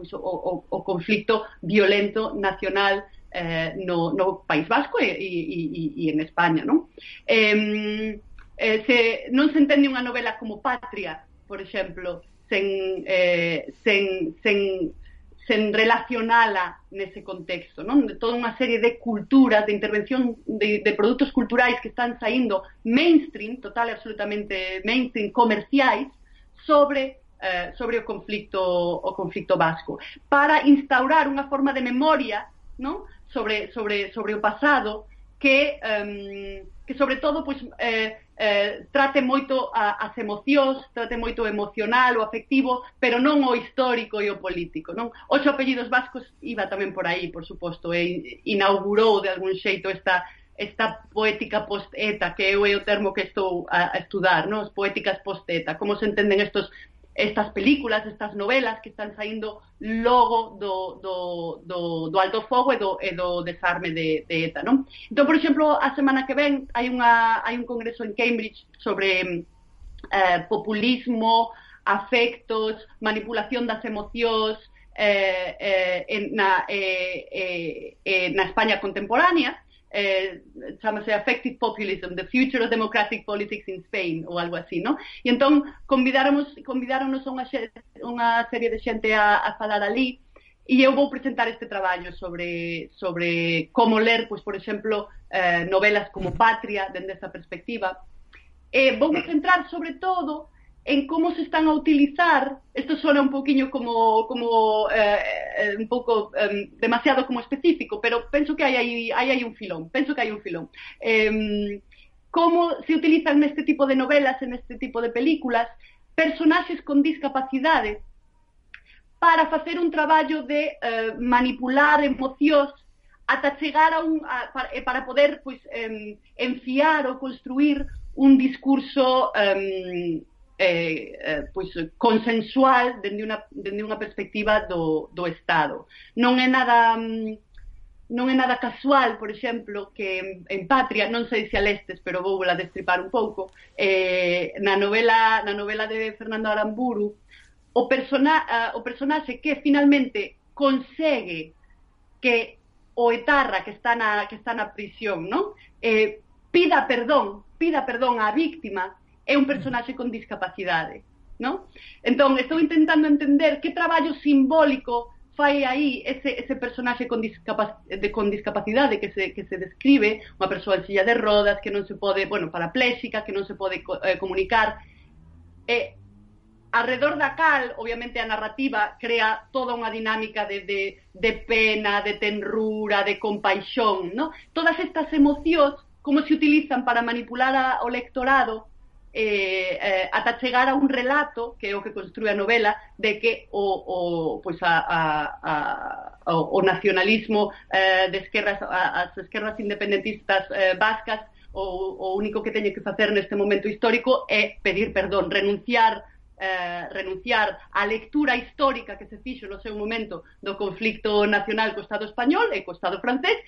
pues, o, o, o conflicto violento nacional eh, no, no País Vasco e, e, e, e en España, non? Eh, eh, se, non se entende unha novela como Patria, por exemplo, sen, eh, sen, sen, sen relacionala nese contexto, non? De toda unha serie de culturas, de intervención de, de produtos culturais que están saindo mainstream, total e absolutamente mainstream, comerciais, sobre eh, sobre o conflicto o conflicto vasco, para instaurar unha forma de memoria, non? Sobre sobre sobre o pasado, que, um, que sobre todo pois, eh, eh, trate moito a, as emocións, trate moito o emocional, o afectivo, pero non o histórico e o político. Non? Ocho apellidos vascos iba tamén por aí, por suposto, e inaugurou de algún xeito esta esta poética posteta, que eu é o termo que estou a, a estudar, non? as poéticas posteta, como se entenden estos estas películas, estas novelas que están saindo logo do, do, do, do alto fogo e do, e do desarme de, de ETA, non? Entón, por exemplo, a semana que ven hai, unha, hai un congreso en Cambridge sobre eh, populismo, afectos, manipulación das emocións eh, eh, en, na, eh, eh, eh, na España contemporánea, eh, chamase Affective Populism, The Future of Democratic Politics in Spain, ou algo así, non? E entón, convidáramos, convidáronos a unha, unha serie de xente a, a falar ali, E eu vou presentar este traballo sobre, sobre como ler, pois, por exemplo, eh, novelas como Patria, dende esa perspectiva. E vou <coughs> centrar, sobre todo, en como se están a utilizar, esto suena un poquinho como, como eh, eh un pouco eh, demasiado como específico, pero penso que hai aí, aí hai un filón, penso que hai un filón. Eh, como se utilizan neste tipo de novelas, en este tipo de películas, personaxes con discapacidade para facer un traballo de eh, manipular emocións ata chegar a un a, para, eh, para poder pois, em, enfiar ou construir un discurso em, eh, eh, pois consensual dende unha, dende unha perspectiva do, do Estado. Non é nada mm, non é nada casual, por exemplo, que en Patria, non sei se a lestes, pero vou voula destripar un pouco, eh, na novela na novela de Fernando Aramburu, o, persona, o personaxe que finalmente consegue que o etarra que está na, que está na prisión, non? Eh, pida perdón, pida perdón á víctima é un personaxe con discapacidade. No? Entón, estou intentando entender que traballo simbólico fai aí ese, ese personaxe con, discapac de, con discapacidade que se, que se describe, unha persoa en silla de rodas que non se pode, bueno, parapléxica, que non se pode eh, comunicar. E alrededor da cal, obviamente, a narrativa crea toda unha dinámica de, de, de pena, de tenrura, de compaixón, no? Todas estas emocións, como se utilizan para manipular a, o lectorado, eh, eh, ata chegar a un relato que é o que construe a novela de que o, o, pois a, a, a, o nacionalismo eh, de esquerras, a, as esquerras independentistas eh, vascas o, o único que teñen que facer neste momento histórico é pedir perdón, renunciar eh, renunciar á lectura histórica que se fixo no seu momento do conflicto nacional co Estado español e co Estado francés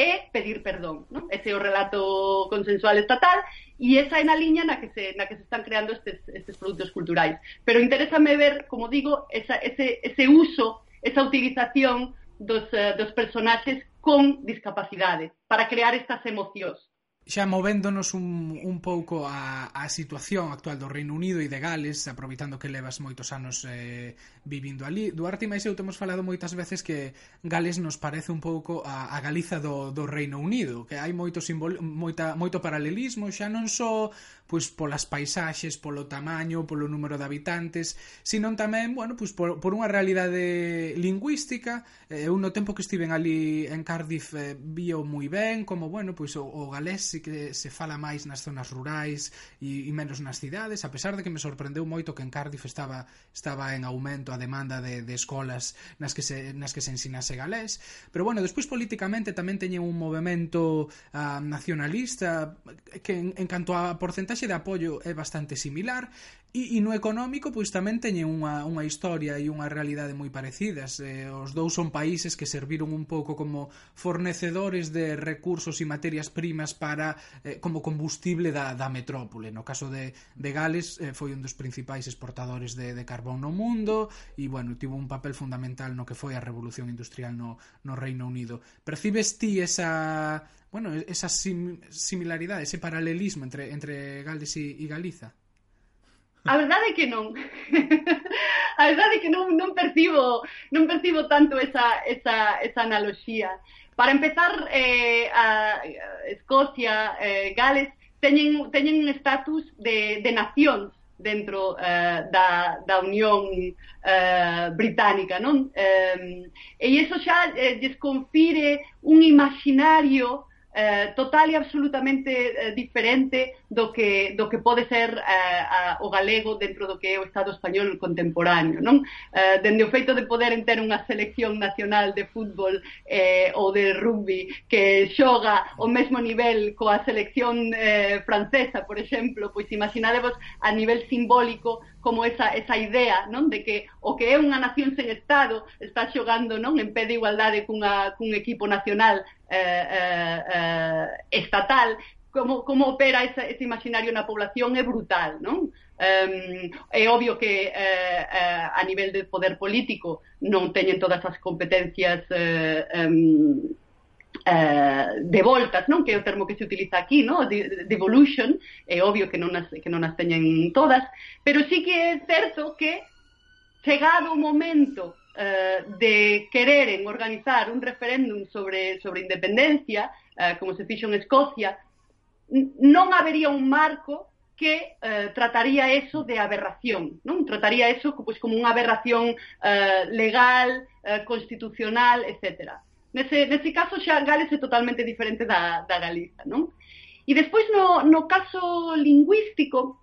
e pedir perdón. Non? Ese é o relato consensual estatal e esa é na liña na que se, na que se están creando estes, estes produtos culturais. Pero interésame ver, como digo, esa, ese, ese uso, esa utilización dos, uh, dos personaxes con discapacidade para crear estas emocións. Xa movéndonos un, un pouco a, a situación actual do Reino Unido e de Gales, aproveitando que levas moitos anos eh, vivindo ali. Duarte e máis eu temos falado moitas veces que Gales nos parece un pouco a, a Galiza do, do Reino Unido, que hai moito, simbol, moita, moito paralelismo, xa non só pois, polas paisaxes, polo tamaño, polo número de habitantes, sino tamén, bueno, pois, por, por unha realidade lingüística. Eh, un no tempo que estiven ali en Cardiff eh, vio moi ben como, bueno, pois o, o galés sí que se fala máis nas zonas rurais e, e menos nas cidades, a pesar de que me sorprendeu moito que en Cardiff estaba, estaba en aumento a demanda de, de escolas nas que, se, nas que se ensinase galés. Pero bueno, despois políticamente tamén teñen un movimento uh, ah, nacionalista que en, en canto a porcentaxe de apoio é bastante similar E, e no económico pois tamén teñen unha, unha historia e unha realidade moi parecidas. Eh, os dous son países que serviron un pouco como fornecedores de recursos e materias primas para eh, como combustible da, da metrópole. No caso de, de Gales eh, foi un dos principais exportadores de, de carbón no mundo e bueno, tivo un papel fundamental no que foi a revolución industrial no, no Reino Unido. Percibes ti esa bueno, esa sim, similaridade, ese paralelismo entre entre Gales e, e Galiza? A verdade é que non. <laughs> a verdade é que non, non percibo non percibo tanto esa, esa, esa analoxía. Para empezar, eh, a Escocia, eh, Gales, teñen, teñen un estatus de, de nacións dentro eh, da, da Unión eh, Británica, non? Eh, e iso xa eh, desconfire un imaginario eh, total e absolutamente eh, diferente do que, do que pode ser eh, a, o galego dentro do que é o Estado español contemporáneo. Non? Eh, dende o feito de poder ter unha selección nacional de fútbol eh, ou de rugby que xoga ao mesmo nivel coa selección eh, francesa, por exemplo, pois imaginadevos a nivel simbólico como esa, esa idea non de que o que é unha nación sen Estado está xogando non en pé de igualdade cunha, cun equipo nacional eh, eh, eh, estatal como, como opera ese, ese imaginario na población é brutal, non? Um, é obvio que eh, eh, a nivel de poder político non teñen todas as competencias eh, um, Uh, de voltas, non? Que é o termo que se utiliza aquí, non? De, devolution, é obvio que non as, que non as teñen todas, pero sí que é certo que chegado o momento eh, de quereren organizar un referéndum sobre, sobre independencia, eh, como se fixo en Escocia, non habería un marco que eh, trataría eso de aberración, non? Trataría eso pues, como unha aberración eh, legal, eh, constitucional, etcétera. Nese, nese caso xa Gales é totalmente diferente da, da Galiza, non? E despois no, no caso lingüístico,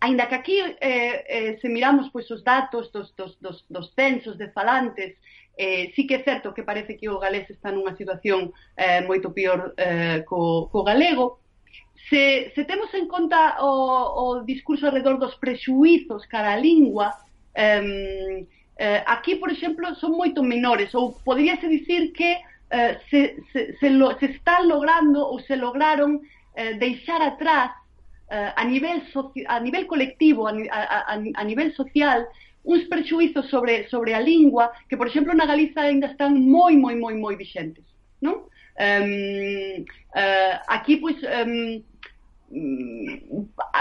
aínda que aquí eh, eh, se miramos pois os datos dos, dos, dos, dos censos de falantes, eh, sí que é certo que parece que o galés está nunha situación eh, moito pior eh, co, co galego, Se, se temos en conta o, o discurso alrededor dos prexuizos cara a lingua, eh, Eh, aquí, por exemplo, son moito menores, ou poderíase dicir que eh, se, se, se, lo, se están logrando ou se lograron eh, deixar atrás eh, a, nivel a nivel colectivo, a, a, a nivel social, uns perxuizos sobre, sobre a lingua que, por exemplo, na Galiza ainda están moi, moi, moi, moi vixentes. Non? Um, eh, aquí, pois, um,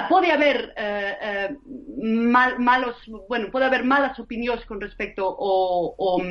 pode haber uh, uh, mal, malos, bueno, pode haber malas opinións con respecto ao, ao,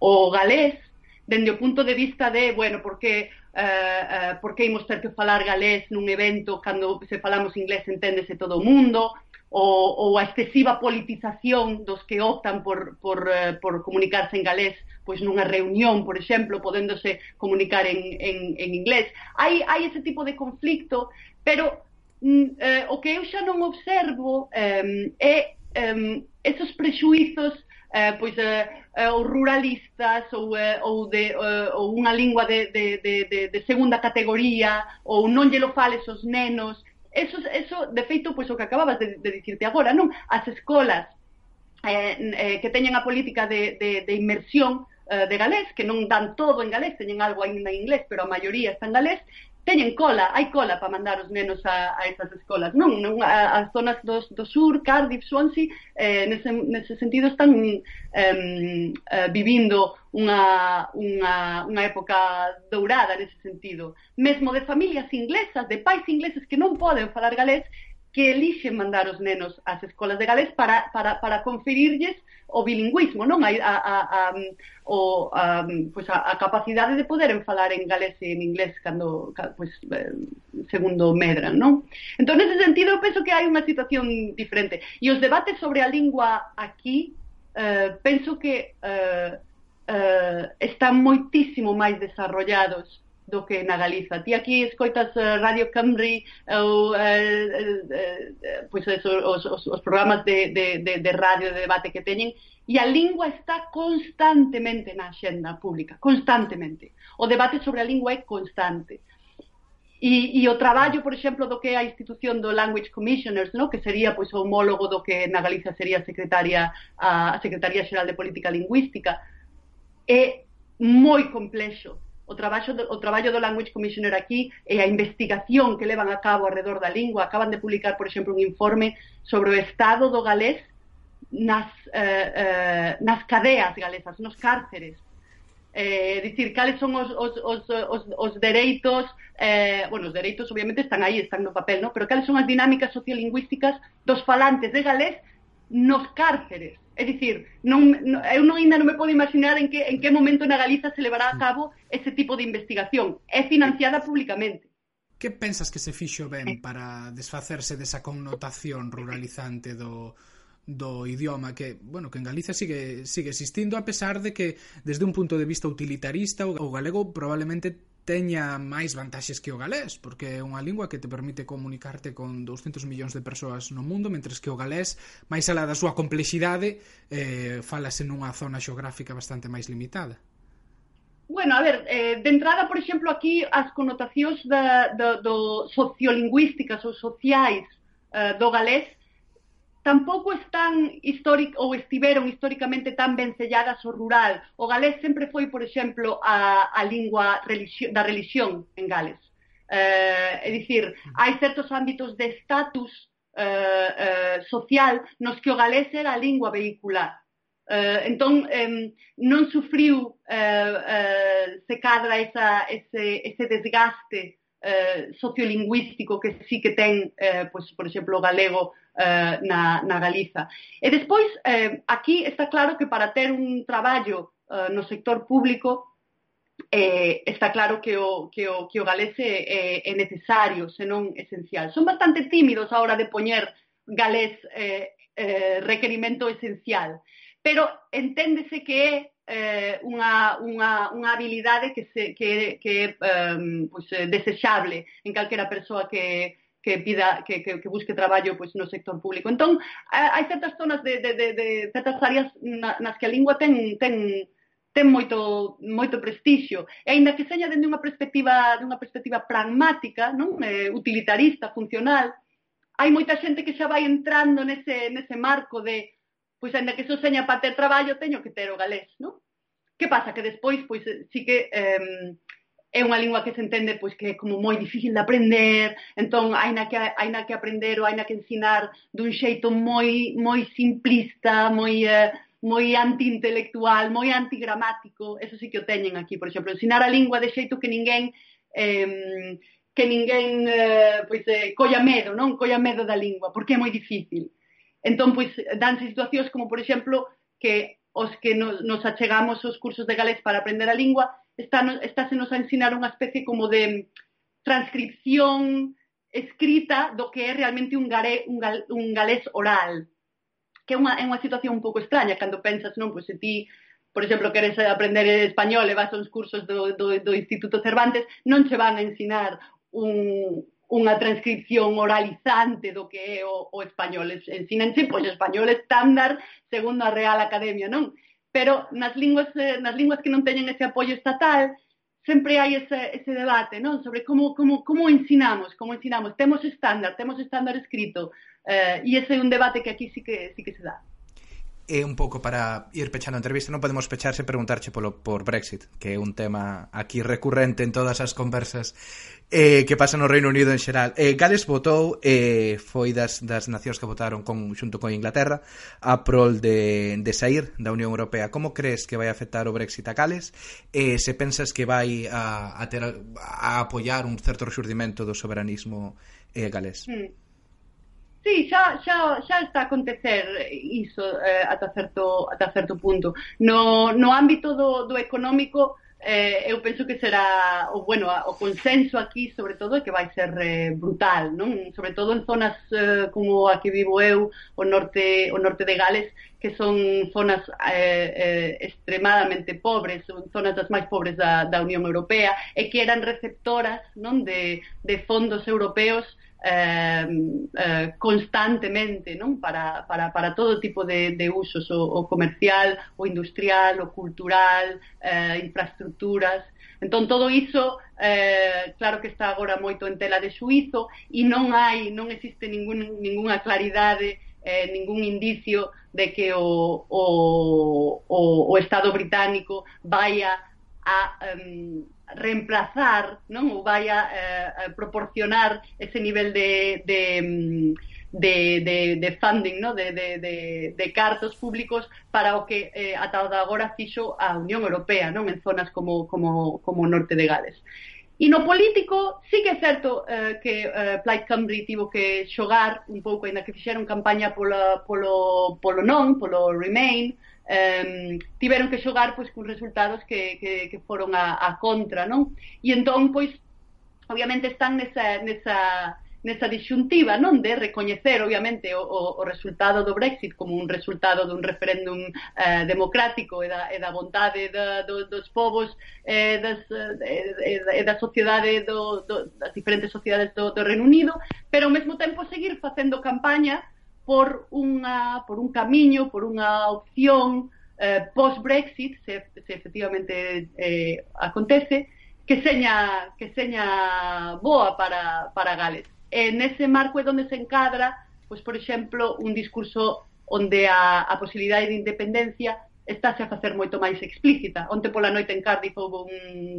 ao galés, dende o punto de vista de, bueno, porque uh, uh, porque imos ter que falar galés nun evento cando se falamos inglés enténdese todo o mundo, ou, ou a excesiva politización dos que optan por, por, eh, por comunicarse en galés pois nunha reunión, por exemplo, podéndose comunicar en, en, en inglés. Hai, hai ese tipo de conflicto, pero mm, eh, o que eu xa non observo eh, é eh, esos prexuizos eh, pois eh, eh, ou ruralistas ou, eh, ou, de, eh, ou unha lingua de, de, de, de segunda categoría ou non lle lo fales os nenos Eso, eso de feito, pois o que acababas de, de dicirte agora, non? As escolas eh, eh, que teñen a política de, de, de inmersión eh, de galés, que non dan todo en galés, teñen algo ainda en inglés, pero a maioría está en galés, teñen cola, hai cola para mandar os nenos a, a esas escolas, non? non a, as zonas do, do sur, Cardiff, Swansea, eh, nese, nese sentido están eh, eh, vivindo unha, unha, unha época dourada nese sentido. Mesmo de familias inglesas, de pais ingleses que non poden falar galés, que elixe mandar os nenos ás escolas de galés para, para, para conferirlles o bilingüismo, non? A, a, a, a, o, a, pues a, a capacidade de poderen falar en galés e en inglés cando, pues, pois, eh, segundo medran, non? Entón, nese sentido, eu penso que hai unha situación diferente. E os debates sobre a lingua aquí, eh, penso que eh, eh, están moitísimo máis desarrollados do que na Galiza. Ti aquí escoitas eh, Radio Camry ou uh, uh, uh, pois eso, os, os, os programas de, de, de, de radio de debate que teñen e a lingua está constantemente na xenda pública, constantemente. O debate sobre a lingua é constante. E, e o traballo, por exemplo, do que é a institución do Language Commissioners, no? que sería pois, o homólogo do que na Galiza sería a Secretaria, a Secretaría Xeral de Política Lingüística, é moi complexo o traballo do, o traballo do Language Commissioner aquí e a investigación que levan a cabo alrededor da lingua. Acaban de publicar, por exemplo, un informe sobre o estado do galés nas, eh, eh, nas cadeas galesas, nos cárceres. Eh, dicir, cales son os, os, os, os, os dereitos, eh, bueno, os dereitos obviamente están aí, están no papel, ¿no? pero cales son as dinámicas sociolingüísticas dos falantes de galés nos cárceres É dicir, non, non, eu non ainda non me podo imaginar en que, en que momento na Galiza se levará a cabo ese tipo de investigación. É financiada públicamente. Que pensas que se fixo ben eh. para desfacerse desa connotación ruralizante do, do idioma que, bueno, que en Galicia sigue sigue existindo a pesar de que desde un punto de vista utilitarista o galego probablemente teña máis vantaxes que o galés, porque é unha lingua que te permite comunicarte con 200 millóns de persoas no mundo, mentres que o galés, máis alá da súa complexidade, eh, falase nunha zona xeográfica bastante máis limitada. Bueno, a ver, eh, de entrada, por exemplo, aquí as connotacións da, da, do sociolingüísticas ou sociais eh, do galés tampouco están históric ou estiveron históricamente tan vencelladas o rural. O galés sempre foi, por exemplo, a, a lingua religio, da religión en Gales. Eh, é dicir, hai certos ámbitos de estatus eh, eh, social nos que o galés era a lingua vehicular. Eh, entón, eh, non sufriu eh, eh, se cadra esa, ese, ese desgaste eh, sociolingüístico que sí que ten, eh, pues, por exemplo, o galego eh, na, na Galiza. E despois, eh, aquí está claro que para ter un traballo eh, no sector público eh, está claro que o, que o, que o galés é, eh, é necesario, senón esencial. Son bastante tímidos a hora de poñer galés eh, eh, requerimento esencial, pero enténdese que é eh, unha, unha, unha habilidade que, se, que, que é eh, pois, eh, desexable en calquera persoa que, que pida que, que, que busque traballo pois, no sector público. Entón, hai certas zonas de, de, de, de certas áreas na, nas que a lingua ten, ten, ten moito moito prestixio e aínda que seña dende unha perspectiva dunha perspectiva pragmática, non? Eh, utilitarista, funcional, hai moita xente que xa vai entrando nese nese marco de pois aínda que só seña para ter traballo, teño que ter o galés, non? Que pasa que despois pois eh, si que eh, é unha lingua que se entende pois que é como moi difícil de aprender, entón aina que aina que aprender ou aina que ensinar dun xeito moi moi simplista, moi eh, moi antiintelectual, moi antigramático, eso sí que o teñen aquí, por exemplo, ensinar a lingua de xeito que ninguén eh, que ninguén eh, pois eh, colla medo, non? Colla medo da lingua, porque é moi difícil. Entón, pois, danse situacións como, por exemplo, que os que nos, nos achegamos aos cursos de galés para aprender a lingua está, está se nos a ensinar unha especie como de transcripción escrita do que é realmente un, gare, un, gal, un galés oral, que é unha, é unha situación un pouco extraña cando pensas, non, pois se ti, por exemplo, queres aprender español e vas aos cursos do, do, do Instituto Cervantes, non che van a ensinar un, unha transcripción oralizante do que é o, o español. Ensinanse, pois, español estándar segundo a Real Academia, non? pero nas linguas, eh, nas linguas que non teñen ese apoio estatal, sempre hai ese, ese debate non sobre como, como, como ensinamos, como ensinamos. Temos estándar, temos estándar escrito, eh, e ese é un debate que aquí sí que, sí que se dá é un pouco para ir pechando a entrevista, non podemos pecharse e preguntarche polo, por Brexit, que é un tema aquí recurrente en todas as conversas eh, que pasa no Reino Unido en xeral. Eh, Gales votou, eh, foi das, das nacións que votaron con, xunto con Inglaterra, a prol de, de sair da Unión Europea. Como crees que vai afectar o Brexit a Gales? Eh, se pensas que vai a, a, ter, a apoiar un certo resurdimento do soberanismo eh, galés? Mm. Sí, xa, xa, xa está a acontecer iso eh, ata, certo, ata certo punto. No, no ámbito do, do económico, eh, eu penso que será o, bueno, o consenso aquí, sobre todo, que vai ser eh, brutal, non? Sobre todo en zonas eh, como a que vivo eu, o norte, o norte de Gales, que son zonas eh, eh, extremadamente pobres, son zonas das máis pobres da, da Unión Europea, e que eran receptoras non de, de fondos europeos eh, eh, constantemente non para, para, para todo tipo de, de usos, o, o comercial, o industrial, o cultural, eh, infraestructuras. Entón, todo iso, eh, claro que está agora moito en tela de suizo e non hai, non existe ningún, ninguna claridade eh, ningún indicio de que o, o, o, o Estado británico vaya a um, reemplazar, non? Ou vai a, eh, a proporcionar ese nivel de, de mm, de, de, de funding, ¿no? de, de, de, de cartos públicos para o que eh, ata agora fixo a Unión Europea non en zonas como, como, como o norte de Gales. E no político, sí que é certo eh, que eh, Plaid Cymru tivo que xogar un pouco, ainda que fixeron campaña polo, polo, polo non, polo remain, eh, eh, tiveron que xogar pois con resultados que, que, que foron a, a contra, non? E entón, pois, obviamente están nesa, nesa, nesa disyuntiva non de recoñecer obviamente o, o, o resultado do Brexit como un resultado dun referéndum eh, democrático e da, e da vontade da, do, dos povos eh, das, eh, e, e da sociedade do, do, das diferentes sociedades do, do Reino Unido pero ao mesmo tempo seguir facendo campaña por unha por un camiño, por unha opción eh, post-Brexit, se, se efectivamente eh, acontece, que seña que seña boa para, para Gales. En ese marco é onde se encadra, pois, por exemplo, un discurso onde a, a posibilidade de independencia estáse a facer moito máis explícita. Onte pola noite en Cardiff houve un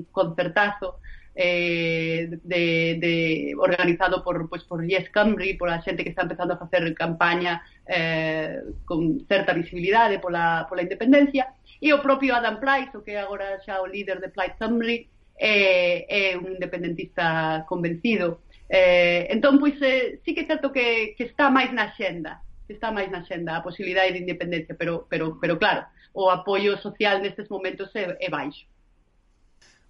concertazo eh, de, de, organizado por, pues, por Yes Cymru, por a xente que está empezando a facer campaña eh, con certa visibilidade pola, pola independencia, e o propio Adam Price, o que é agora xa o líder de Plyce Cymru, é, é un independentista convencido. Eh, entón, pois, eh, sí que é certo que, que está máis na xenda, que está máis na xenda a posibilidade de independencia, pero, pero, pero claro, o apoio social nestes momentos é, é baixo.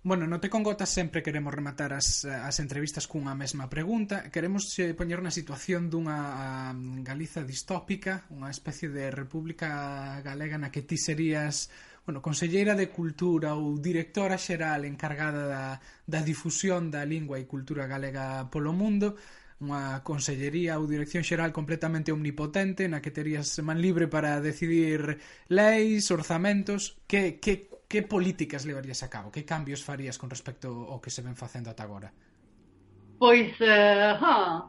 Bueno, no te con gotas sempre queremos rematar as, as entrevistas cunha mesma pregunta. Queremos eh, poñer na situación dunha Galiza distópica, unha especie de república galega na que ti serías bueno, conselleira de cultura ou directora xeral encargada da, da difusión da lingua e cultura galega polo mundo unha consellería ou dirección xeral completamente omnipotente na que terías man libre para decidir leis, orzamentos que, que que políticas levarías a cabo? Que cambios farías con respecto ao que se ven facendo ata agora? Pois, uh, eh, huh.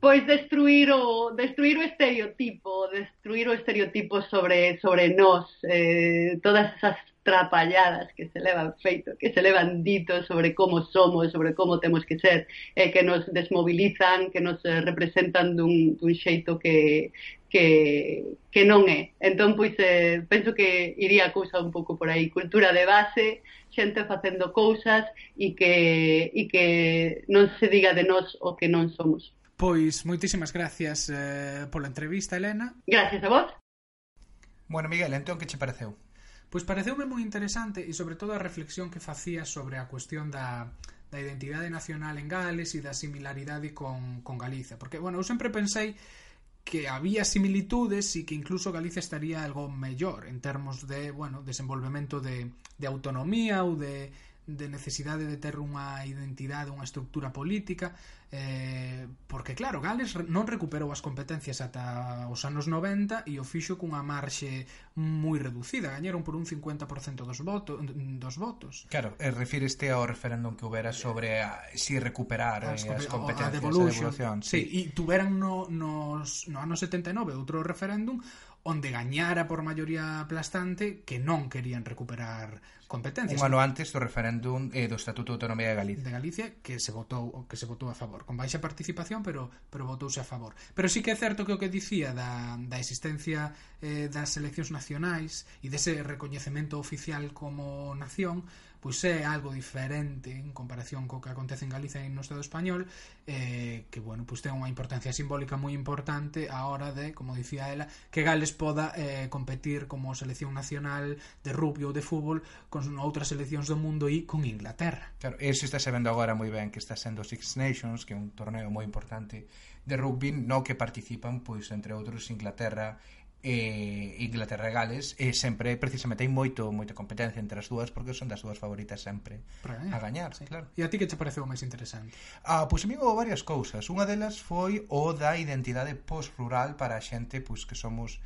pois destruir o destruir o estereotipo, destruir o estereotipo sobre sobre nós, eh, todas esas trapalladas que se levan feito, que se levan dito sobre como somos, sobre como temos que ser, eh, que nos desmobilizan, que nos eh, representan dun, dun xeito que, que, que non é. Entón, pois, eh, penso que iría a cousa un pouco por aí. Cultura de base, xente facendo cousas e que, e que non se diga de nós o que non somos. Pois, moitísimas gracias eh, pola entrevista, Elena. Gracias a vos. Bueno, Miguel, entón que che pareceu? Pois pareceume moi interesante e sobre todo a reflexión que facía sobre a cuestión da, da identidade nacional en Gales e da similaridade con, con Galiza. Porque, bueno, eu sempre pensei que había similitudes e que incluso Galicia estaría algo mellor en termos de, bueno, desenvolvemento de, de autonomía ou de de necesidade de ter unha identidade, unha estructura política, eh, porque claro, Gales non recuperou as competencias ata os anos 90 e o fixo cunha marxe moi reducida, gañaron por un 50% dos, voto, dos votos. Claro, e refíreste ao referéndum que houbera sobre a, si recuperar as, eh, as competencias, a devolución. Sí, sí, e tuveran no, nos, no ano 79 outro referéndum onde gañara por maioría aplastante que non querían recuperar competencias. Un ano antes do referéndum eh, do Estatuto de Autonomía de Galicia. De Galicia que se votou que se votou a favor, con baixa participación, pero pero votouse a favor. Pero sí que é certo que o que dicía da da existencia eh das eleccións nacionais e dese recoñecemento oficial como nación pois é algo diferente en comparación co que acontece en Galicia e no Estado español eh, que bueno, pois ten unha importancia simbólica moi importante a hora de, como dicía ela, que Gales poda eh, competir como selección nacional de rugby ou de fútbol con outras seleccións do mundo e con Inglaterra. Claro, eso está sabendo agora moi ben que está sendo Six Nations, que é un torneo moi importante de rugby no que participan pois entre outros Inglaterra e Inglaterra e Gales e sempre precisamente hai moito moita competencia entre as dúas porque son das dúas favoritas sempre gañar, a gañar, sí. claro. E a ti que te pareceu máis interesante? Ah, pois pues, a mí houve varias cousas. Unha delas foi o da identidade post-rural para a xente pois que somos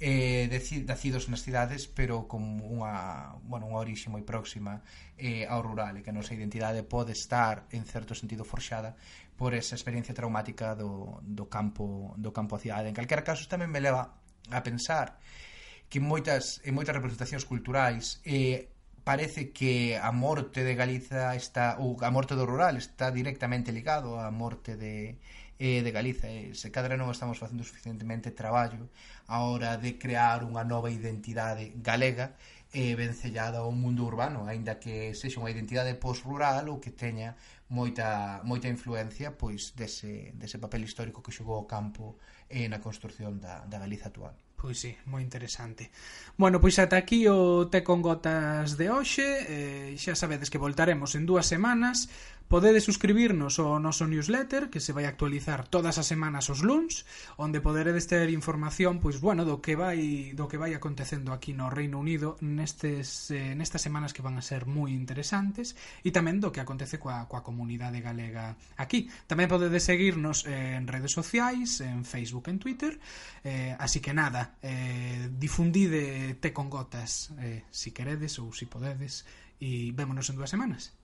eh, nacidos nas cidades pero con unha, bueno, unha orixe moi próxima eh, ao rural e que a nosa identidade pode estar en certo sentido forxada por esa experiencia traumática do, do campo do campo a cidade. En calquera caso tamén me leva a pensar que moitas en moitas representacións culturais eh, parece que a morte de Galiza está ou a morte do rural está directamente ligado á morte de eh, de Galiza. E se cadra non estamos facendo suficientemente traballo a hora de crear unha nova identidade galega e eh, vencellada ao mundo urbano aínda que sexa unha identidade post-rural ou que teña moita, moita influencia pois dese, dese papel histórico que xogou o campo eh, na construción da, da Galiza actual. Pois sí, moi interesante. Bueno, pois ata aquí o Te con Gotas de hoxe. Eh, xa sabedes que voltaremos en dúas semanas Podedes suscribirnos ao noso newsletter que se vai actualizar todas as semanas os luns, onde poderedes ter información pois bueno, do que vai do que vai acontecendo aquí no Reino Unido nestes eh, nestas semanas que van a ser moi interesantes e tamén do que acontece coa coa comunidade galega aquí. Tamén podedes seguirnos eh, en redes sociais, en Facebook, en Twitter. Eh, así que nada, eh difundide te con gotas, eh, si queredes ou si podedes e vémonos en dúas semanas.